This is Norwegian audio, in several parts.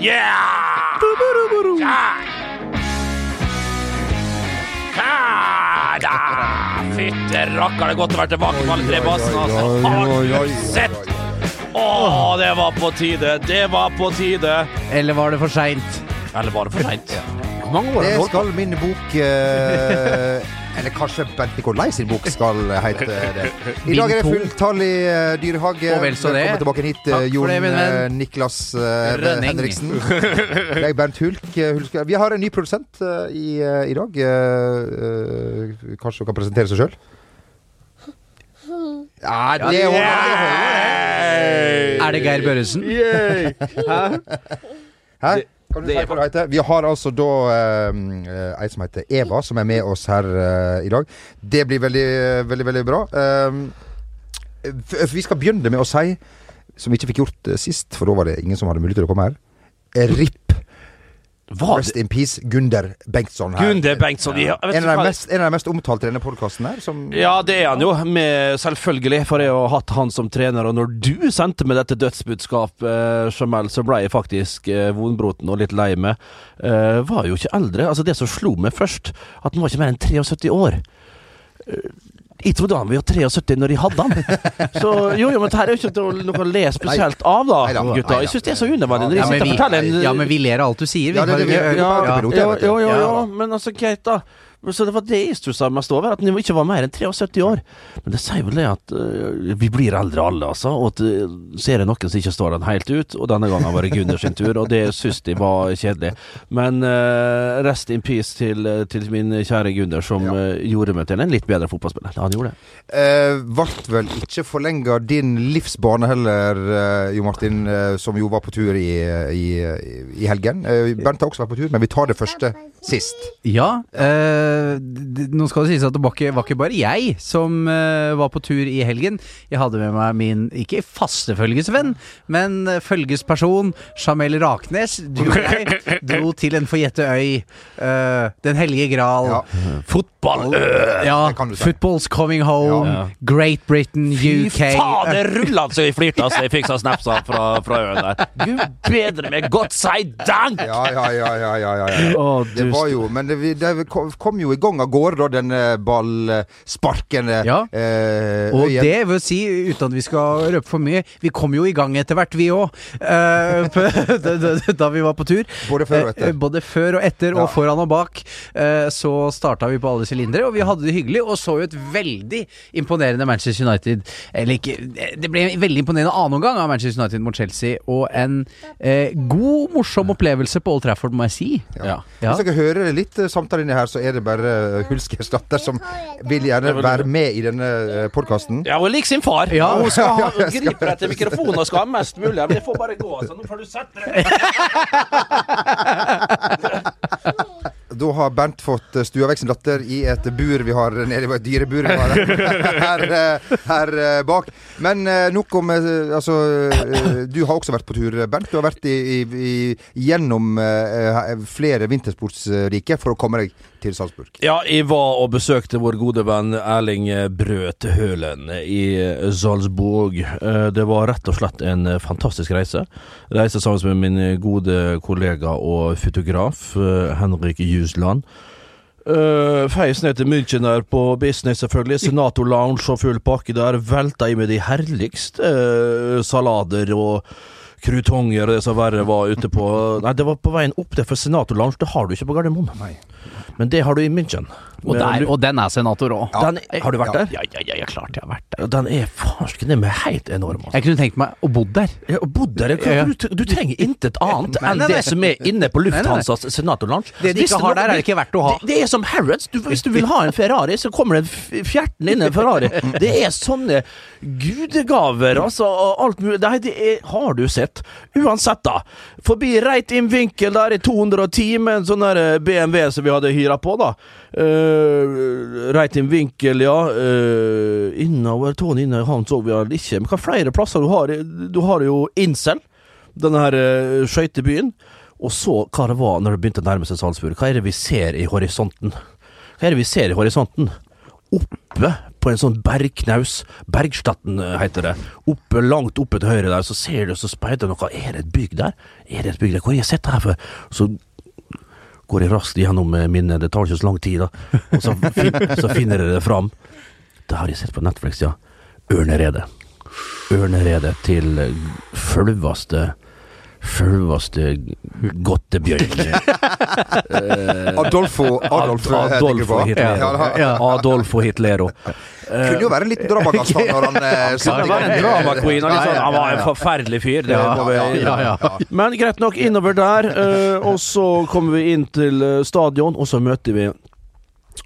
Yeah! Ja! Ja da! Fytte rakker, det er godt å være tilbake på alle tre bassene. Altså. Har du sett? Å, det var på tide. Det var på tide. Eller var det for seint? Eller var det for seint? Hvor mange år har Det du holdt på? skal min bok eh, Eller kanskje Bent Nikolai sin bok skal hete det. I dag er det fulltallig uh, dyrehage. Og vel så det. Velkommen tilbake hit, Takk uh, Jon det, eh, Niklas eh, Rønning. Henriksen. Jeg er Bernt Hulk. eh, Vi har en ny produsent eh, i, eh, i dag. Eh, eh, kanskje hun kan presentere seg sjøl? Ja, det holder. Det holder. Er det Geir Børresen? Hæ? Kan du det si hva det heter? Vi har altså da eh, eh, ei som heter Eva, som er med oss her eh, i dag. Det blir veldig, veldig, veldig bra. Um, vi skal begynne med å si, som vi ikke fikk gjort eh, sist, for da var det ingen som hadde mulighet til å komme her. Eh, RIP. Var Rest det in peace, Gunder Bengtsson her. Gunder Bengtsson? Ja, vet En av, de mest, en av de mest omtalte i denne podkasten her. Som, Ja, det er han jo, med, selvfølgelig, for jeg har hatt han som trener. Og når du sendte meg dette dødsbudskapet, eh, så ble jeg faktisk eh, vonbroten og litt lei meg. Eh, var jo ikke eldre. Altså, det som slo meg først, at han var ikke mer enn 73 år. Eh, jeg trodde han var jo 73 når de hadde han. Så jo, jo, men dette er jo ikke noe å le spesielt av, da, Neida, gutta. Jeg syns det er så unødvendig når sitter og forteller en ja, men vi ler av alt du sier. Vi Ja, det er det vi- vi- ja, ja, jo, jo, jo, men altså, greit, da. Så det var det jeg stussa mest over, at han ikke var mer enn 73 år. Men det sier vel det at uh, vi blir eldre alle, altså. Og at uh, ser jeg noen som ikke står den helt ut, og denne gangen var det Gunnar sin tur, og det syns de var kjedelig. Men uh, rest in peace til, til min kjære Gunnar, som Ja. gjorde meg til en litt bedre fotballspiller. Han gjorde det. Eh, Vart vel ikke forlenga din livsbane heller, Jo Martin, som jo var på tur i, i, i helgen. Bernt har også vært på tur, men vi tar det første sist. Ja, eh, nå skal det sies at det var ikke, var ikke bare jeg som eh, var på tur i helgen. Jeg hadde med meg min, ikke faste følgesvenn, men eh, følgesperson, Jamel Raknes. Du og jeg dro til en forjette øy, eh, Den hellige gral. Ja. Fotball! Ja, Det kan du si. football's coming home. Ja. Great Britain, Fy UK. faen, det rulla så jeg flirte altså. Jeg fikk sånn snaps av fra, fra øen der. Gud bedre meg, godt si dank! Ja, ja, ja, ja, ja, ja, ja. Å, Det du var jo Men det, det kom jo i gang av gårde, da, denne ballsparkende Ja. eh, Og øyen. det vil si, uten at vi skal røpe for mye, vi kom jo i gang etter hvert, vi òg. da vi var på tur. Både før og etter. Eh, Både før og etter, Ja. og foran og bak. Eh, Så starta vi på alle sylindere, og vi hadde det hyggelig. Og så jo et veldig imponerende Manchester United Eller ikke Det ble en veldig imponerende annen omgang av Manchester United mot Chelsea, og en eh, god, morsom opplevelse på Old Trafford, må jeg si. Ja. Ja. Hører litt eh, samtale inni her, så er det bare Hulskerstatter Hulskers datter som vil gjerne være med i denne podkasten. Ja, hun lik sin far. Ja. Hun skal ha, griper etter mikrofonen og skal ha mest mulig. Men jeg får bare gå. så Nå får du sette deg. Da har Bernt fått eh, stua vekk sin datter i et bur vi har nede i et dyrebur vi har her, eh, her eh, bak. Men nok om Altså, du har også vært på tur, Bernt. Du har vært i, i, gjennom flere vintersportsrike for å komme deg til Salzburg. Ja, jeg var og besøkte vår gode venn Erling Brøt Hølen i Salzburg. Eh, Det var rett og slett en eh, fantastisk reise. Reise sammen med min gode kollega og fotograf eh, Henrik Jusland. Uh, feis ned til München der på business, selvfølgelig. Senator Lounge og full pakke der. Velta i med de herligste uh, salader og krutonger og det som verre var ute på Nei, det var på veien opp der, for Senator Lounge det har du ikke på Gardermoen. Men det har du i München. Og, der, og den er senator òg. Ja. har du vært Ja. der? Ja, ja, ja, klart jeg har vært der. Den er farsken den er helt enorm. Altså. Jeg kunne tenkt meg å bo der. Ja, og bodd der, Ja. du, du trenger intet annet Nei, enn nei, nei. det som er inne på Lufthansas Senator Lounge. Det de ikke har der, er ikke verdt å ha. Det, det er som Harrods. Du, hvis du vil ha en Ferrari, så kommer det en fjerten inn en Ferrari. Det er sånne gudegaver, altså. Alt mulig. Det, det er, har du sett. Uansett, da. Forbi reit inn vinkel der i 210 med en sånn der eh, BMW som vi hadde hyra på, da. Uh, reit inn vinkel, ja. Uh, innover tåen inne i havn så vi vel ikke. Men hva flere plasser du har? Du har jo Incel, denne her uh, skøytebyen. Og så hva det var når det begynte å nærme seg Salzburg. Hva er det vi ser i horisonten? Hva er det vi ser i horisonten? Oppe på en sånn bergknaus. Bergstatten eh, heter det. Oppe, langt oppe til høyre der, så ser du så speider noe. Er det et bygg der? Er det et bygg der? Hvor har jeg sett det her før? Så går jeg raskt gjennom eh, minnet, det tar ikke så lang tid, da. Og så, fin, så finner jeg det fram. Det har jeg sett på Netflix, ja. Ørneredet. Ørneredet til eh, sjølveste godtebjørn Adolfo Adolfo Adolf, eh, tenker du Adolfo Hitlero. Hitler. Ja. Adolfo Hitlero. Kunne jo være en liten dramagast han når han eh, Han satte var en drama queen. Han, han var en forferdelig fyr. Det Ja, må ja, ja, ja. Men greit nok, innover der. eh, og så kommer vi inn til eh, stadion, og så møter vi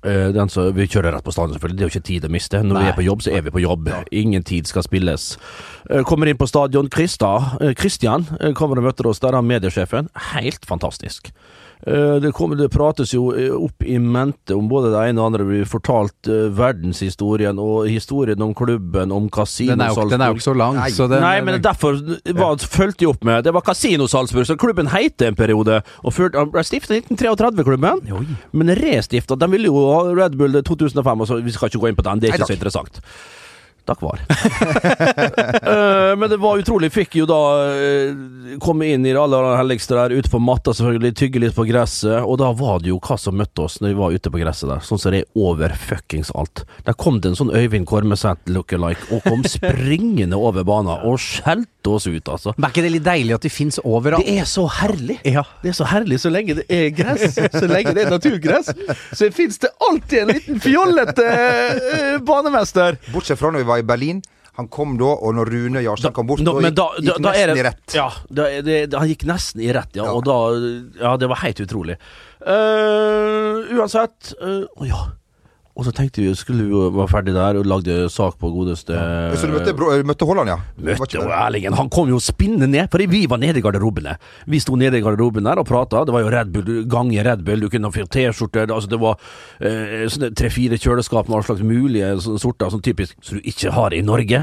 eh, den Vi kjører rett på stadion, selvfølgelig. Det er jo ikke tid å miste. Når vi er på jobb, så er vi på jobb. Ingen tid skal spilles. Eh, kommer inn på stadion. Kristian eh, Christian eh, kommer og møter oss. Der er han mediesjefen. Helt fantastisk. Eh, Det, kom, det prates jo eh, opp i mente om både det ene og det andre. Blir fortalt eh, verdenshistorien og historien om klubben, om Casino Den er, jo, den er jo ikke så lang, Nei. så den, Nei, men derfor var, fulgte jeg opp med Det var Salzburg, så klubben heite en periode. Og før, ble stifta i 1933-klubben, Oi. men restifta. De ville jo ha Red Bull 2005, og så, vi skal ikke gå inn på den, det er Nei, ikke så interessant. Takk var. Eh, men det var utrolig. Fikk jo da eh, komme inn i det aller helligste der, ute på matta selvfølgelig, tygge litt på gresset. Og da var det jo hva som møtte oss når vi var ute på gresset der. Sånn som det er over fuckings alt. Der kom det en sånn Øyvind Kormeseth lookalike og kom springende over banen og skjelte oss ut, altså. Men er ikke det litt deilig at de fins overalt? Det er så herlig. Ja. Det er så herlig så lenge det er gress, så lenge det er naturgress. Så fins det alltid en liten fjollete eh, banemester. Bortsett fra når vi var i Berlin. Han kom da, og når Rune Jarstein kom bort, Da- da, men da- gikk, da- gikk da nesten det- i rett. Ja, da det, det, han gikk nesten i rett, ja. Ja. Og da Ja, det var helt utrolig. Uh, uansett Å uh, oh, ja. Og så tenkte vi skulle vi være ferdig der og lagde sak på godeste Så du møtte, bro- møtte Haaland, ja? Møtte jo? Erlingen. Han kom jo spinnende ned, fordi vi var nede i garderobene. Vi sto nede i garderoben der og prata. Det var jo Red Bull, gang i Red Bull. Du kunne få T-skjorter. Altså det var eh, tre-fire kjøleskap med all slags mulige sorter, sånn typisk som du ikke har i Norge.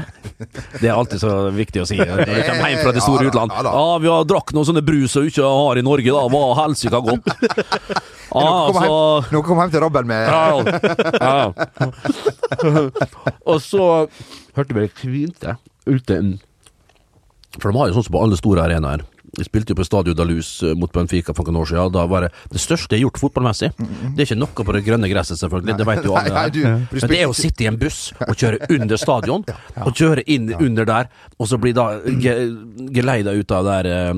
Det er alltid så viktig å si. Når du kommer hjem fra det store Ja utland. ja. Ja, vi har drakk noen sånne brus som du ikke har i Norge, da. Hva helsike godt. Ja, Noen kom, altså hjem, noen kom hjem til Rabben med ja. og så hørte vi det kvinte ute For de har jo sånn som på alle store arenaer. Vi spilte jo på Stadio Dalus eh, mot Benfica for noen år siden. Da var det det største jeg har gjort fotballmessig. Det er ikke noe på det grønne gresset, selvfølgelig. Det vet jo alle. Nei, nei, du- du Men det er å sitte i en buss og kjøre under stadion, og kjøre inn under der, og så bli da ge- geleida ut av der eh,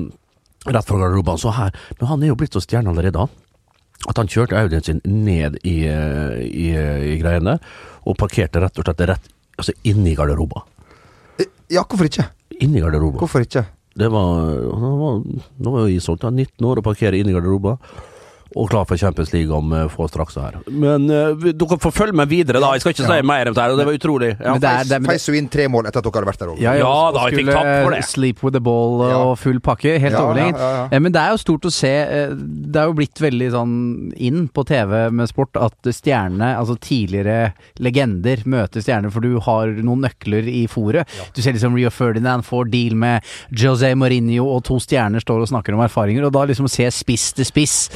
rett fra garderoben. Så her Men han er jo blitt så stjerne allerede, han. At han kjørte Audien sin ned i, eh, i, i greiene, og parkerte rett og slett rett altså inni garderoba. Ja, hvorfor ikke? Inni garderoba. Hvorfor ikke? Det var Han var, nå var jo isolgt, han 19 år og parkerer inni garderoba. Og klar for Champions League om eh, få straks her. Men uh, dere får følge med videre, da. Jeg skal ikke si mer om det her. Det var utrolig. Ja. Feis jo inn tre mål etter at dere hadde vært der òg. ja, Ja, og da, jeg fikk skulle takk for det. Sleep with the ball Ja. og full pakke. Helt Ja, overlegent. ja, ja, ja. Eh, Men det er jo stort å se Det er jo blitt veldig sånn inn på TV med sport at stjernene, altså tidligere legender, møter stjerner, for du har noen nøkler i fòret. Du ser liksom Rio Ferdinand får deal med José Mourinho, og to stjerner står og snakker om erfaringer. Og da liksom se spiss til spiss,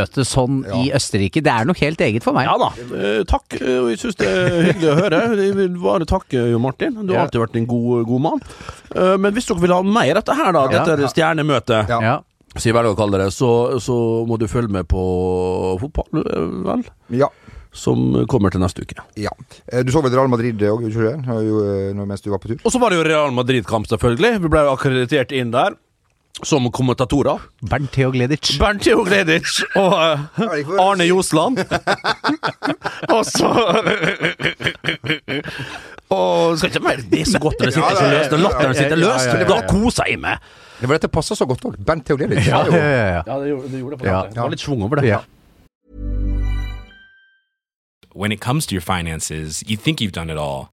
møte sånn Ja. i Østerrike, det er noe helt eget for meg. Ja da. Eh, takk. eh, Jeg syns det er hyggelig å høre. Jeg vil bare takke Jo Martin. Du har Ja. alltid vært en god, god mann. Eh, men hvis dere vil ha mer av dette her, da, Ja. dette stjernemøtet, Ja. Ja. som jeg velger å kalle det, så, så må du følge med på fotball, eh, vel? Ja. Som kommer til neste uke. ja. Eh, Du så vel Real Madrid òg, eh, Mens du var på tur? Og så var det jo Real Madrid-kamp, selvfølgelig. Vi ble akkreditert inn der. Som kommentatorer. Bernt Theo Gleditsch. Bernt Theo Gleditsch og uh, Arne Josland. og så Og skal ikke mer Det er så godt når det sitter så løst. Når latteren sitter løst, da koser jeg meg. Det var dette passa så godt òg. Bernt Theodelich. Ja, ja, ja, ja. Ja, det gjorde det. Gjorde Ja. det var litt schwung over det. Ja. when it comes to your finances, you think you've done it all.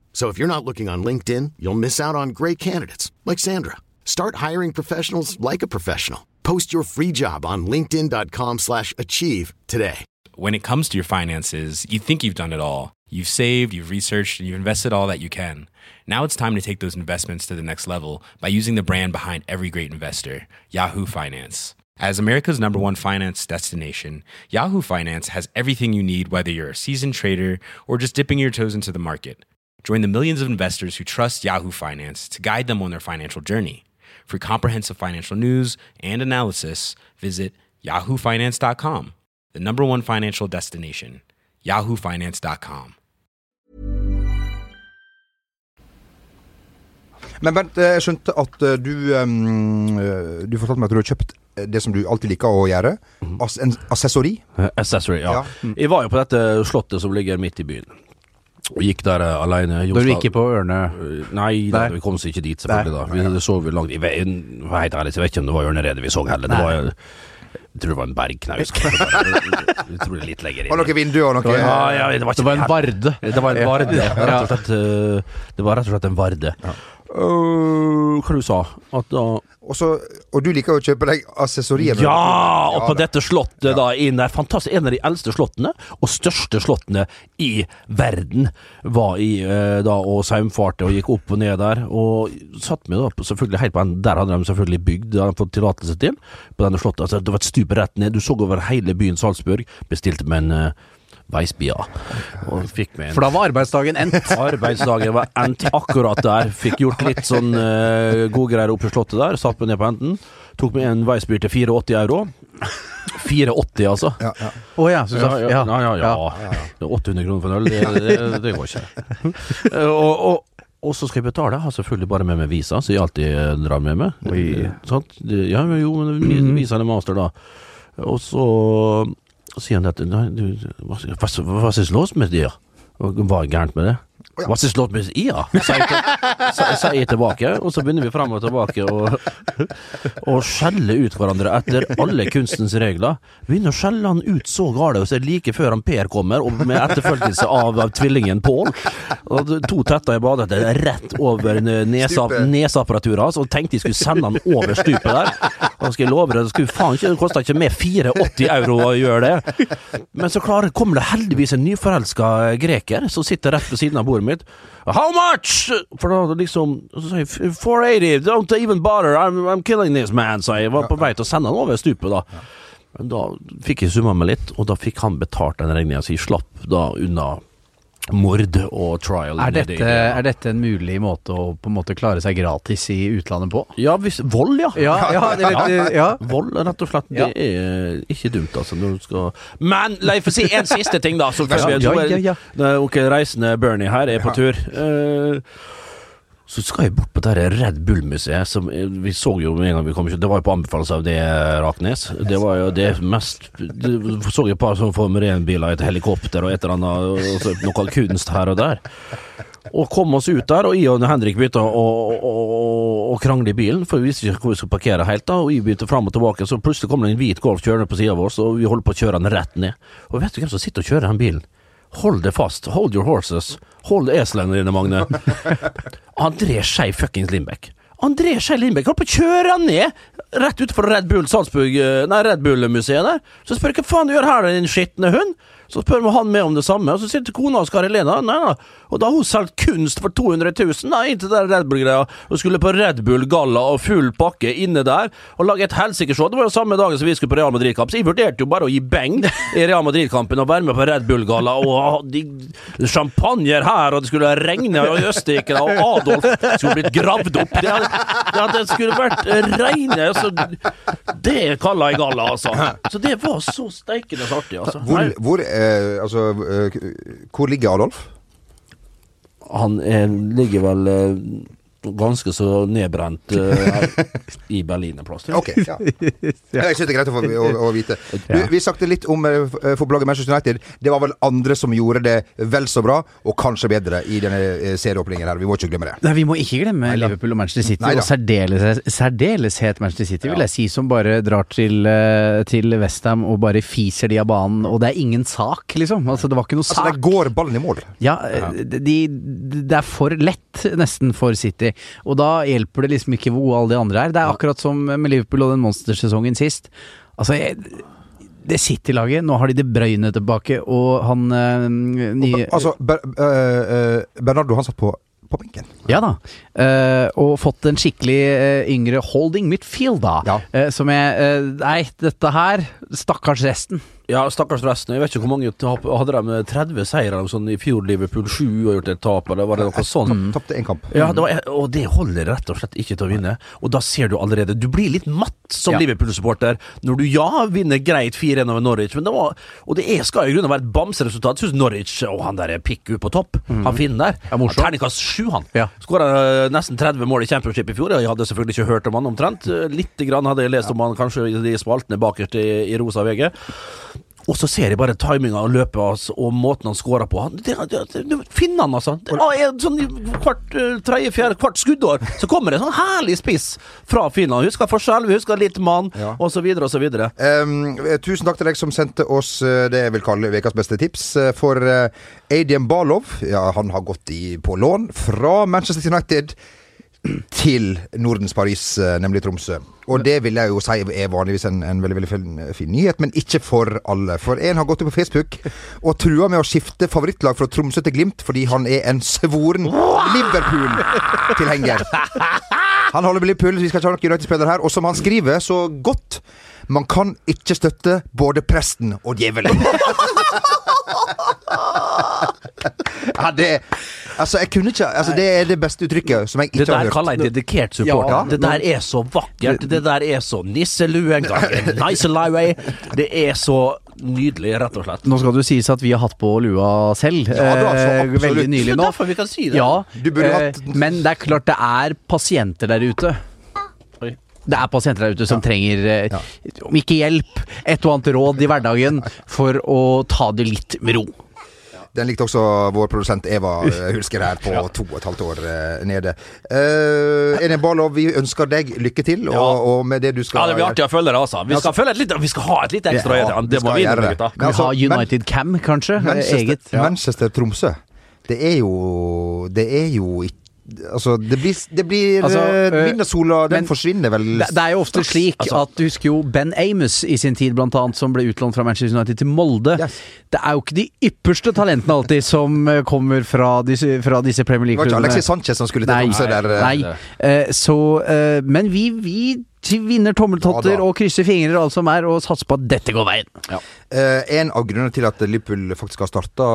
So if you're not looking on LinkedIn, you'll miss out on great candidates like Sandra. Start hiring professionals like a professional. Post your free job on linkedin.com/achieve today. When it comes to your finances, you think you've done it all. You've saved, you've researched, and you've invested all that you can. Now it's time to take those investments to the next level by using the brand behind every great investor, Yahoo Finance. As America's number one finance destination, Yahoo Finance has everything you need, whether you're a seasoned trader or just dipping your toes into the market. Join the millions of investors who trust Yahoo Finance to guide them on their financial journey. For comprehensive financial news and analysis, visit yahoofinance.com, the number one financial destination, yahoofinance.com. Men Bernt, eh, jeg skjønte at eh, du um, eh, Du fortalte meg at du har kjøpt det som du alltid liker å gjøre. As en assessori. Accessory, ja. Ja. Jeg var jo på dette slottet som ligger midt i byen. Og gikk der uh, aleine. Da du gikk på Ørne Nei, da, vi kom oss ikke dit, selvfølgelig. da Vi det så vi langt Jeg vet, helt ærlig, jeg vet ikke om det var Ørneredet vi så heller. Det var Jeg tror det var en bergknaus. Jeg tror det litt lenger inn. Har noen vinduer og noe Ja, ja, det var Det var en varde. Det var en varde, ja. Rett og slett, eh, det var rett og slett en varde. Øh, hva du sa At da Også, og du liker å kjøpe deg assessorier? Ja! Og på da. dette slottet da inn der Fantastisk. En av de eldste slottene, og største slottene i verden, var i eh, da og saumfarte og gikk opp og ned der. Og satt meg da selvfølgelig helt på en Der hadde de selvfølgelig bygd, det hadde de fått tillatelse til, på denne slottet. Altså, det var et stup rett ned. Du så over hele byen Salzburg. Bestilte med en Og fikk meg en For da var arbeidsdagen endt. Arbeidsdagen var endt akkurat der. Fikk gjort litt sånn uh, gode greier oppe i slottet der. Satt meg ned på enden. Tok meg en Weissbier til 84 euro. 480, altså. Ja, ja. Oh, ja, så, Ja, ja, ja, ja, ja. Det er 800 kroner for en øl, det, det, det går ikke. Eh, og, og, og så skal jeg betale. Jeg har selvfølgelig bare med meg visa, så jeg alltid eh, drar med meg. Oi. Sant? Ja, jo, men visa eller master, da. Og så sier han at du, hva, hva, hva er låst med det? Hva er gærent med det? Hva er låt med? Ja, sier jeg, tilbake. Og så begynner vi fram og tilbake og, og skjelle ut hverandre etter alle kunstens regler. Begynner å skjelle han ut så gale, og så er det like før han Per kommer, og med etterfølgelse av, av tvillingen Pål. To tetter i badet, rett over nesa, neseapparaturet hans, og tenkte jeg skulle sende han over stupet der. Og skal jeg love deg, det skulle faen ikke, det kosta ikke mer 84 euro å gjøre det. Men så klarer, kommer det heldigvis en nyforelska greker som sitter rett ved siden av bordet mitt. How much? For da liksom Så sa jeg 480, don't even bother, I'm, I'm killing this man, sa jeg. Jeg var på vei til å sende han over stupet da. Men da fikk jeg summa meg litt, og da fikk han betalt den regninga, så jeg slapp da unna mord og trial. Er dette, det. er dette en mulig måte å på en måte klare seg gratis i utlandet på? Ja, hvis, vold, ja. Ja, ja, det ja. Vold, rett og slett. Ja. Det er ikke dumt, altså. Når du skal Men få si en siste ting, da. Så Ja, ja, ja, ja. Ok, Reisende Bernie her er på tur. eh, så skal jeg bort på det Red Bull-museet. Som eh, Vi så jo med en gang vi kom Det var jo på anbefalelse av det Raknes. Det var jo det mest det, Så et par sånne Formel 1-biler, et helikopter og et eller annet, og så noe kunst her og der. Og kom oss ut der, og jeg og Henrik begynte å, å, å, å krangle i bilen, for vi visste ikke hvor vi skulle parkere helt. da, Og jeg begynte fram og tilbake, så plutselig kom det en hvit Golf kjørende på sida av oss, og vi holdt på å kjøre den rett ned. Og vet du hvem som sitter og kjører den bilen? Hold det fast. Hold your horses. Hold eslene dine, Magne. André Skei fuckings Lindbekk. André Skei Lindbekk holdt på å kjøre han ned rett utenfor Red Bull Salzburg eh, Nei, Red Bull-museet der. Så spør jeg hva faen du gjør her, din skitne hund? Så spør vi han med om det samme, og så sitter kona hans Kari Lena. Nei, nei. Og da har hun solgt kunst for 200 000 da, inntil den Red Bull-greia, og skulle på Red Bull Galla og full pakke inne der, og lage et helsikeshow. Det var jo samme dagen som vi skulle på Real Madrid-kamp, så jeg vurderte jo bare å gi beng i Real Madrid-kampen og være med på Red Bull Galla, og ha de, champagner her, og det skulle regne i Østerrike, og Adolf skulle blitt gravd opp. Det, hadde, det, skulle vært reine altså, Det kaller jeg galla, altså. Så det var så steikende artig, altså. Hvor, hvor, eh, altså, eh, hvor ligger Adolf? Han eh, ligger vel eh, ganske så nedbrent uh, i Berlin en plass. Ok, ja. Jeg syns det er greit å, få, å, å vite. Du, vi snakket litt om uh, fotballaget Manchester United. Det var vel andre som gjorde det vel så bra, og kanskje bedre, i denne serieåpningen her. Vi må ikke glemme det. Nei, vi må ikke glemme Neida. Liverpool og Manchester City, Neida. og særdeles, særdeleshet Manchester City, vil jeg si, som bare drar til, til Westham og bare fiser de av banen, og det er ingen sak, liksom. Altså, det var ikke noe altså, sak. Altså, der går ballen i mål. Ja, de, de, det er for lett, nesten, for City. Og da hjelper det liksom ikke hvor gode alle de andre er. Det er akkurat som med Liverpool og den monstersesongen sist. Altså, jeg, det City-laget, nå har de De Bruyne tilbake, og han øh, nye Altså, Ber, øh, Bernardo, han satt på på benken. Ja da, uh, og fått en skikkelig uh, yngre holding midfield, da. Ja. Uh, som er Nei, dette her Stakkars resten. Ja, stakkars resten. Jeg vet ikke hvor mange tap Hadde de 30 seire sånn i fjor? Liverpool 7 og gjort et tap, eller var det noe sånt? Mm. Tapte én kamp. Ja, det var, og det holder rett og slett ikke til å vinne. Og da ser du allerede Du blir litt matt som ja. Liverpool-supporter når du ja vinner greit 4-1 over Norwich, men det var Og det er, skal i grunnen være et bamseresultat. Syns Norwich og han der Pikku på topp, mm. han finner der. Ja, Terningkast 7, han. Ja. Skåra eh, nesten 30 mål i championship i fjor. Jeg hadde selvfølgelig ikke hørt om han omtrent. Litt grann hadde jeg lest om han kanskje i de spaltene bakerst i, i rosa VG. Og så ser jeg bare timinga og løpet hans og måten han scorer på. Det, det, det, finner han, altså. Det er, sånn hvert uh, tredje, fjerde, hvert skuddår så kommer det en sånn herlig spiss fra Finland. Husker forskjell, vi husker litt mann, ja. osv., osv. Um, tusen takk til deg som sendte oss uh, det jeg vil kalle ukas beste tips. Uh, for uh, Adrian Balov, ja, han har gått i, på lån fra Manchester United til Nordens Paris, eh, nemlig Tromsø. Og det vil jeg jo si er vanligvis en, en veldig veldig fin, nyhet, men ikke for alle. For en har gått ut på Facebook og trua med å skifte favorittlag fra Tromsø til Glimt fordi han er en svoren Liverpool-tilhenger. Han holder med Liverpool, så vi skal ikke ha noen United-spillere her. Og som han skriver så godt man kan ikke støtte både presten og djevelen. Ja, det Altså, jeg kunne ikke Altså, det er det beste uttrykket som jeg ikke har hørt. Det der kaller jeg dedikert supporter. Ja, det der er så vakkert. Det der er så nisselue en gang. Nicelue. Det er så nydelig, rett og slett. Nå skal det sies at vi har hatt på lua selv. Ja, eh, veldig nylig nå. Derfor vi kan si det. Ja, hatt... men det er klart det er pasienter der ute det er pasienter der ute som ja. trenger, eh, om ikke hjelp, et og annet råd i hverdagen for å ta det litt med ro. Den likte også vår produsent Eva eh, Hulsker her på to og et halvt år uh, nede. Uh, Enien Barlov, vi ønsker deg lykke til, og, ja. og, med det du skal Ja, det blir artig å følge det, altså. Vi skal, følge litt, vi skal ha et litt ekstra ja, Det må vi gjøre. Kan vi altså, ha United Cam, kanskje? Manchester, Eget. Manchester Tromsø. Det er jo Det er jo ikke Altså, det blir, det blir altså, uh, sola, den forsvinner vel det, det, er jo ofte slik altså, at du husker jo Ben Amos i sin tid, blant annet, som ble utlånt fra Manchester United til Molde. Yes. Det er jo ikke de ypperste talentene alltid som kommer fra disse, fra disse Premier League-klubbene. Det var ikke Alexis Sanchez som skulle til Tromsø der. Nei, uh, så uh, Men vi, vi vinner tommeltotter ja, og krysser fingre og alt som er, og satser på at dette går veien. Ja. Eh, en av grunnene til at Liverpool faktisk har starta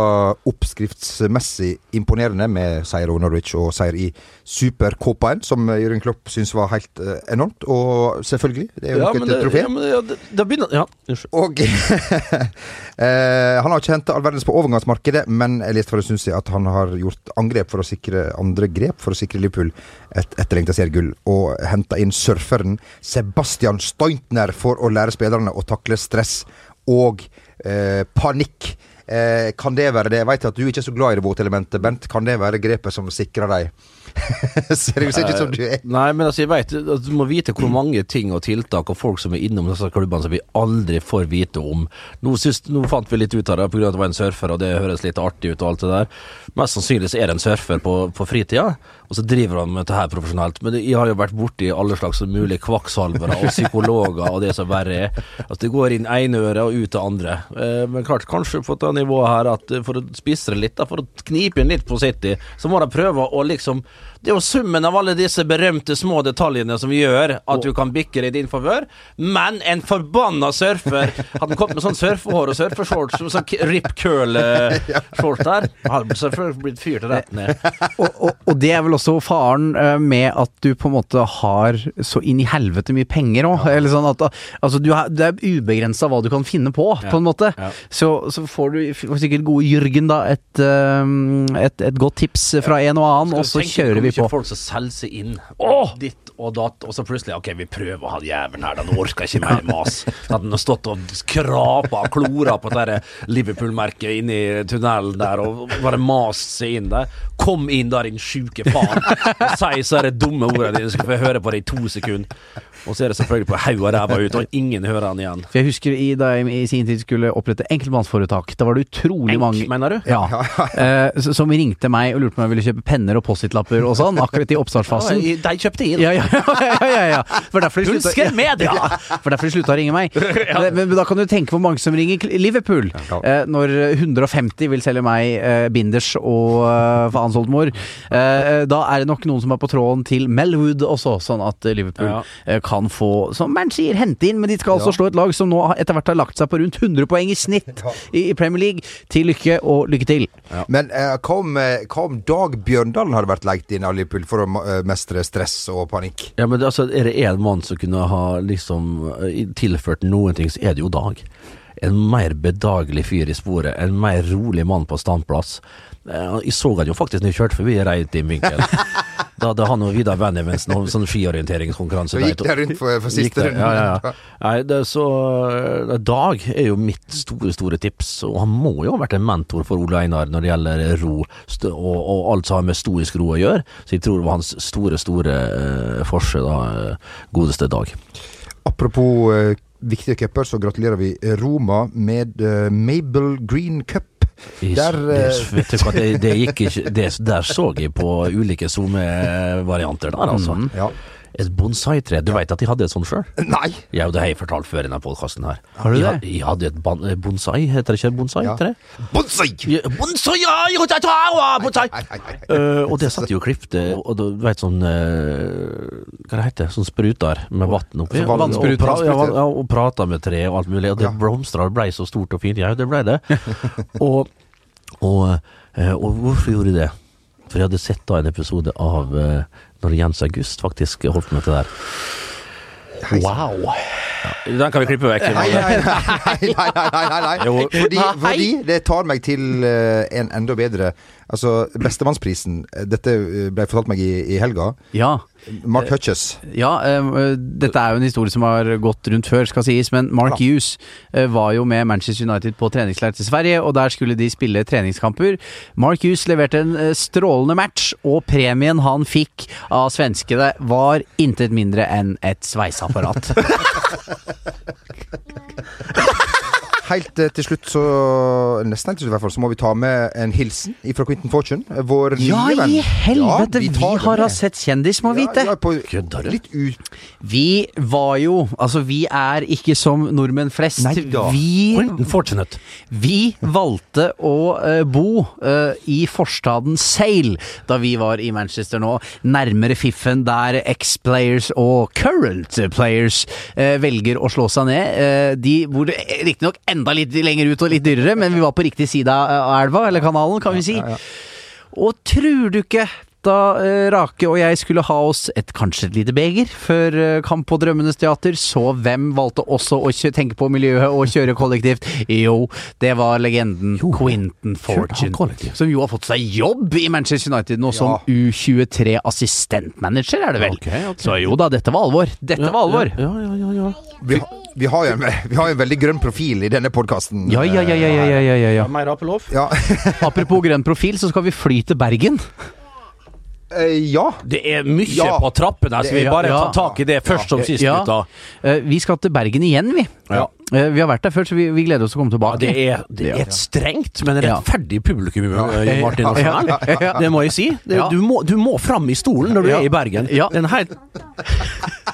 oppskriftsmessig imponerende med seier over Norwich og seier i Super-Copaen, som Jørgen Klopp syns var helt uh, enormt. Og selvfølgelig, det er jo ja, nok et trofé. Ja, men ja, det, det begynner Ja, unnskyld. Og eh, han har ikke henta all verdens på overgangsmarkedet, men jeg leste for en stund jeg at han har gjort angrep for å sikre andre grep for å sikre Liverpool et etterlengta seriegull, og henta inn surferen Sebastian Steintner for å lære spillerne å takle stress og eh, panikk. Eh, kan det være det? Jeg vet at du ikke er så glad i det våtelementet, Bent. Kan det være grepet som sikrer deg Ser ut som du er. Nei, men altså, jeg vet, altså, Du må vite hvor mange ting og tiltak og folk som er innom disse klubbene som vi aldri får vite om. Nå, synes, nå fant vi litt ut av det pga. at det var en surfer, og det høres litt artig ut og alt det der. Mest sannsynlig så er det en surfer på, på fritida, og så driver han med dette her profesjonelt. Men jeg har jo vært borti alle slags mulige kvakksalvere og psykologer og det som verre er. Altså, det går inn ene øret og ut det andre. Eh, men klart, kanskje på nivået her at eh, for å spisse det litt, for å knipe inn litt på City, så må de prøve å liksom Det er jo summen av alle disse berømte små detaljene som gjør at du kan bikke det i din favør. Men en forbanna surfer Hadde kommet med sånn surfehår og surfeshorts, sånn rip curl-shorts der, hadde selvfølgelig blitt fyrt rett ned. og, og, og det er vel også faren eh, med at du på en måte har så inn i helvete mye penger òg. Eller sånn at altså, du er det er ubegrensa hva du kan finne på, på en måte. Ja. Så, så får du sikkert gode Jørgen da et, eh, et, et godt tips fra en og annen, og så kjører vi på. folk som selger seg inn oh! ditt og datt, og så plutselig Ok, vi prøver å ha jævelen her, den orker ikke mer mas. At den har stått og skrapa og klora på det Liverpool-merket inni tunnelen der, og bare mast seg inn der. Kom inn der, din sjuke faen, og si så er det dumme ordene dine, så skal få høre på det i to sekunder. Og så er det selvfølgelig på haug og ræva ut, og ingen hører han igjen. For jeg husker i, da jeg i sin tid skulle opprette enkeltmannsforetak, da var det utrolig Enk, mange mener du? Ja. eh, som ringte meg og lurte på om jeg ville kjøpe penner og Post-It-lapper og sånn, akkurat i oppstartsfasen. Ja, de kjøpte inn. Ja, ja, ja, ja. For derfor de slutta media! Ja, for derfor de slutta å ringe meg. Men, da kan du tenke hvor mange som ringer Liverpool. Eh, når 150 vil selge meg eh, binders og uh, faens oldemor. Eh, da er det nok noen som er på tråden til Melwood også, sånn at Liverpool Ja. Kan få, som Bernt sier, hente inn. Men de skal altså Ja. slå et lag som nå etter hvert har lagt seg på rundt 100 poeng i snitt i, i Premier League. Til lykke og lykke til. Men uh, hva om, eh, hva om Dag Bjørndalen hadde vært leid inn av Liverpool for å eh, mestre stress og panikk? Ja, men det- altså, Er det én mann som kunne ha liksom tilført noen ting, så er det jo Dag. En mer bedagelig fyr i sporet, en mer rolig mann på standplass. Eh, Jeg så han jo faktisk når jeg kjørte forbi reit i vinkel. Da hadde han og Vidar Bennevensen og sånn skiorienteringskonkurranse. Så gikk det rundt for, for siste runde. Ja, ja, ja. Nei, det så eh, Dag er jo mitt store, store tips, og han må jo ha vært en mentor for Ole Einar når det gjelder ro og, og alt som har med stoisk ro å gjøre. Så jeg tror det var hans store, store uh, forse, da, godeste Dag. Apropos eh, viktige cuper, så gratulerer vi Roma med uh, Mabel Green Cup. Der, det, eh, hva, det, det gikk ikke det, Der så jeg på ulike SoMe-varianter der, altså. Ja. Et bonsai-tre. Du veit at de hadde et sånt sjøl? Nei! Ja, det har jeg fortalt før i denne podkasten her. Har du det? Jeg hadde et eh, bonsai, heter det ikke bonsai-tre? Bonsai! Ja, Bonsai! ja, ja, ja, ja, bonsai! Hei, hei, hei. uh, og det satt jo og klipte, og du veit sånn uh, Hva det heter Sånn spruter med vann oppi. Ja, og, pra, ja, ja, og prata med tre og alt mulig, og det Ja. blomstra og blei så stort og fint. Ja, det blei det. og, og, og hvorfor gjorde de det? For jeg hadde sett da en episode av eh, når Jens August faktisk holdt med det der. Wow! Den kan vi klippe vekk. Nei, nei, nei, nei, nei, nei, nei, nei. Fordi, fordi det tar meg til eh, en enda bedre Altså, Bestemannsprisen. Dette eh, ble fortalt meg i, i helga. Ja. Mark Hutches. Ja, eh, dette er jo en historie som har gått rundt før, skal sies, men Mark Ja. Hughes eh, var jo med Manchester United på treningsleir til Sverige, og der skulle de spille treningskamper. Mark Hughes leverte en eh, strålende match, og premien han fikk av svenskene var intet mindre enn et sveiseapparat. Helt eh, til slutt, så Nesten helt til slutt, i hvert fall, så må vi ta med en hilsen fra Quentin Fortune. Vår ja, nye venn. Ja, i helvete! Ja, vi tar har da sett kjendis, må vite! Ja, Kødder du? Vi var jo Altså, vi er ikke som nordmenn flest. Nei da. Vi Fortune Vi valgte å uh, bo uh, i forstaden Sail da vi var i Manchester nå, nærmere fiffen der ex-players og current players uh, velger å slå seg ned. De bor riktignok enda litt lenger ut og litt dyrere, men vi var på riktig side av elva, eller kanalen, kan vi si. Og tror du ikke da eh, Rake og jeg skulle ha oss et kanskje et lite beger før eh, kamp på Drømmenes teater, så hvem valgte også å tenke på miljøet og kjøre kollektivt? Jo, det var legenden Quentin Fortune. Som jo har fått seg jobb i Manchester United nå som U23-assistentmanager, er det vel? Okay, okay. Så jo da, dette var alvor. Dette var alvor. Ja, ja, ja, ja, ja. Vi, har- vi, har jo en, vi har jo en veldig grønn profil i denne podkasten. Ja, ja, ja, ja, ja, ja, ja, ja. Mer apelov? Ja. Apropos grønn profil, så skal vi fly til Bergen. Eh, ja. Det er mye Ja. på trappene, så vi bare ja. tar tak i det først som sist, Ja. Eh, vi skal til Bergen igjen, vi. Ja. Eh, vi har vært der før, så vi, vi gleder oss til å komme Ja, tilbake. det er, det er et strengt, men rettferdig publikum, eh, Martin Ja, ja, ja. Det må jeg si. Det, Ja. du, må, du må fram i stolen når du Ja. er i Bergen. Ja. Den her,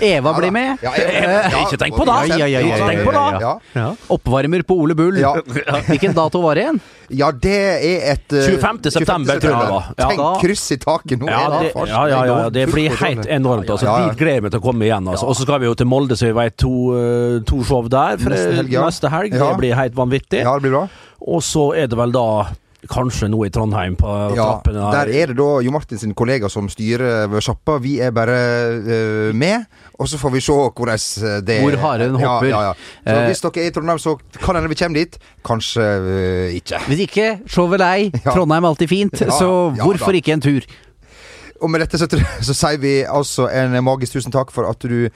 Eva blir med. Ja, jeg- Eh, ikke tenk på det. Ja, ja, ja, ja, Ikke tenk på det. Ja. Ja. Oppvarmer på Ole Bull. Ja. Hvilken dato var det igjen? ja, det er et eh, 25. september, tror jeg det var. Ja. Tenk kryss i taket nå. Ja, er det, ja, ja, ja, ja, det blir helt enormt. Altså. Ja, ja. Dit gleder jeg meg til å komme igjen. Altså. Og så skal vi jo til Molde, så vi vet to, eh, to show der for, Neste helg, ja. neste helg. Ja. Det blir helt vanvittig. Ja, det blir bra. Og så er det vel da kanskje noe i Trondheim på Ja, trappene der er det da Jo Martin sin kollega som styrer sjappa. Vi er bare uh, med, og så får vi se hvordan det Hvor haren hopper. Ja, ja. Så Eh. hvis dere er i Trondheim, så kan hende vi kommer dit. Kanskje uh, ikke. Hvis ikke, se vel deg. Trondheim er alltid fint, så hvorfor da. ikke en tur? Og med dette så, så sier vi altså en magisk tusen takk for at du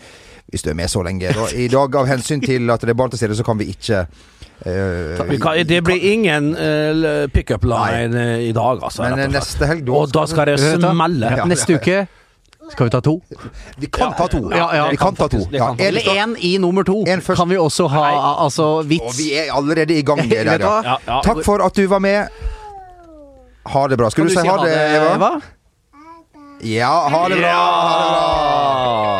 Hvis du er med så lenge. Da. I dag av hensyn til at det er barn til stede, så kan vi ikke uh, Vi kan, det blir ingen uh, pickup line nei. i dag, altså. Men eh, neste helg, da Og da skal det smelle. Ja. Neste uke skal vi ta to. Vi kan ta to. Ja, ja, vi kan ta to. Ja, en Eller én i nummer to. En. Kan vi også ha altså, vits. Og vi er allerede i gang med det. du ja. Ja, ja. Takk for at du var med. Ha det bra. Skal du, du si ha det, Eva? Ja, ha det bra. Ha det bra.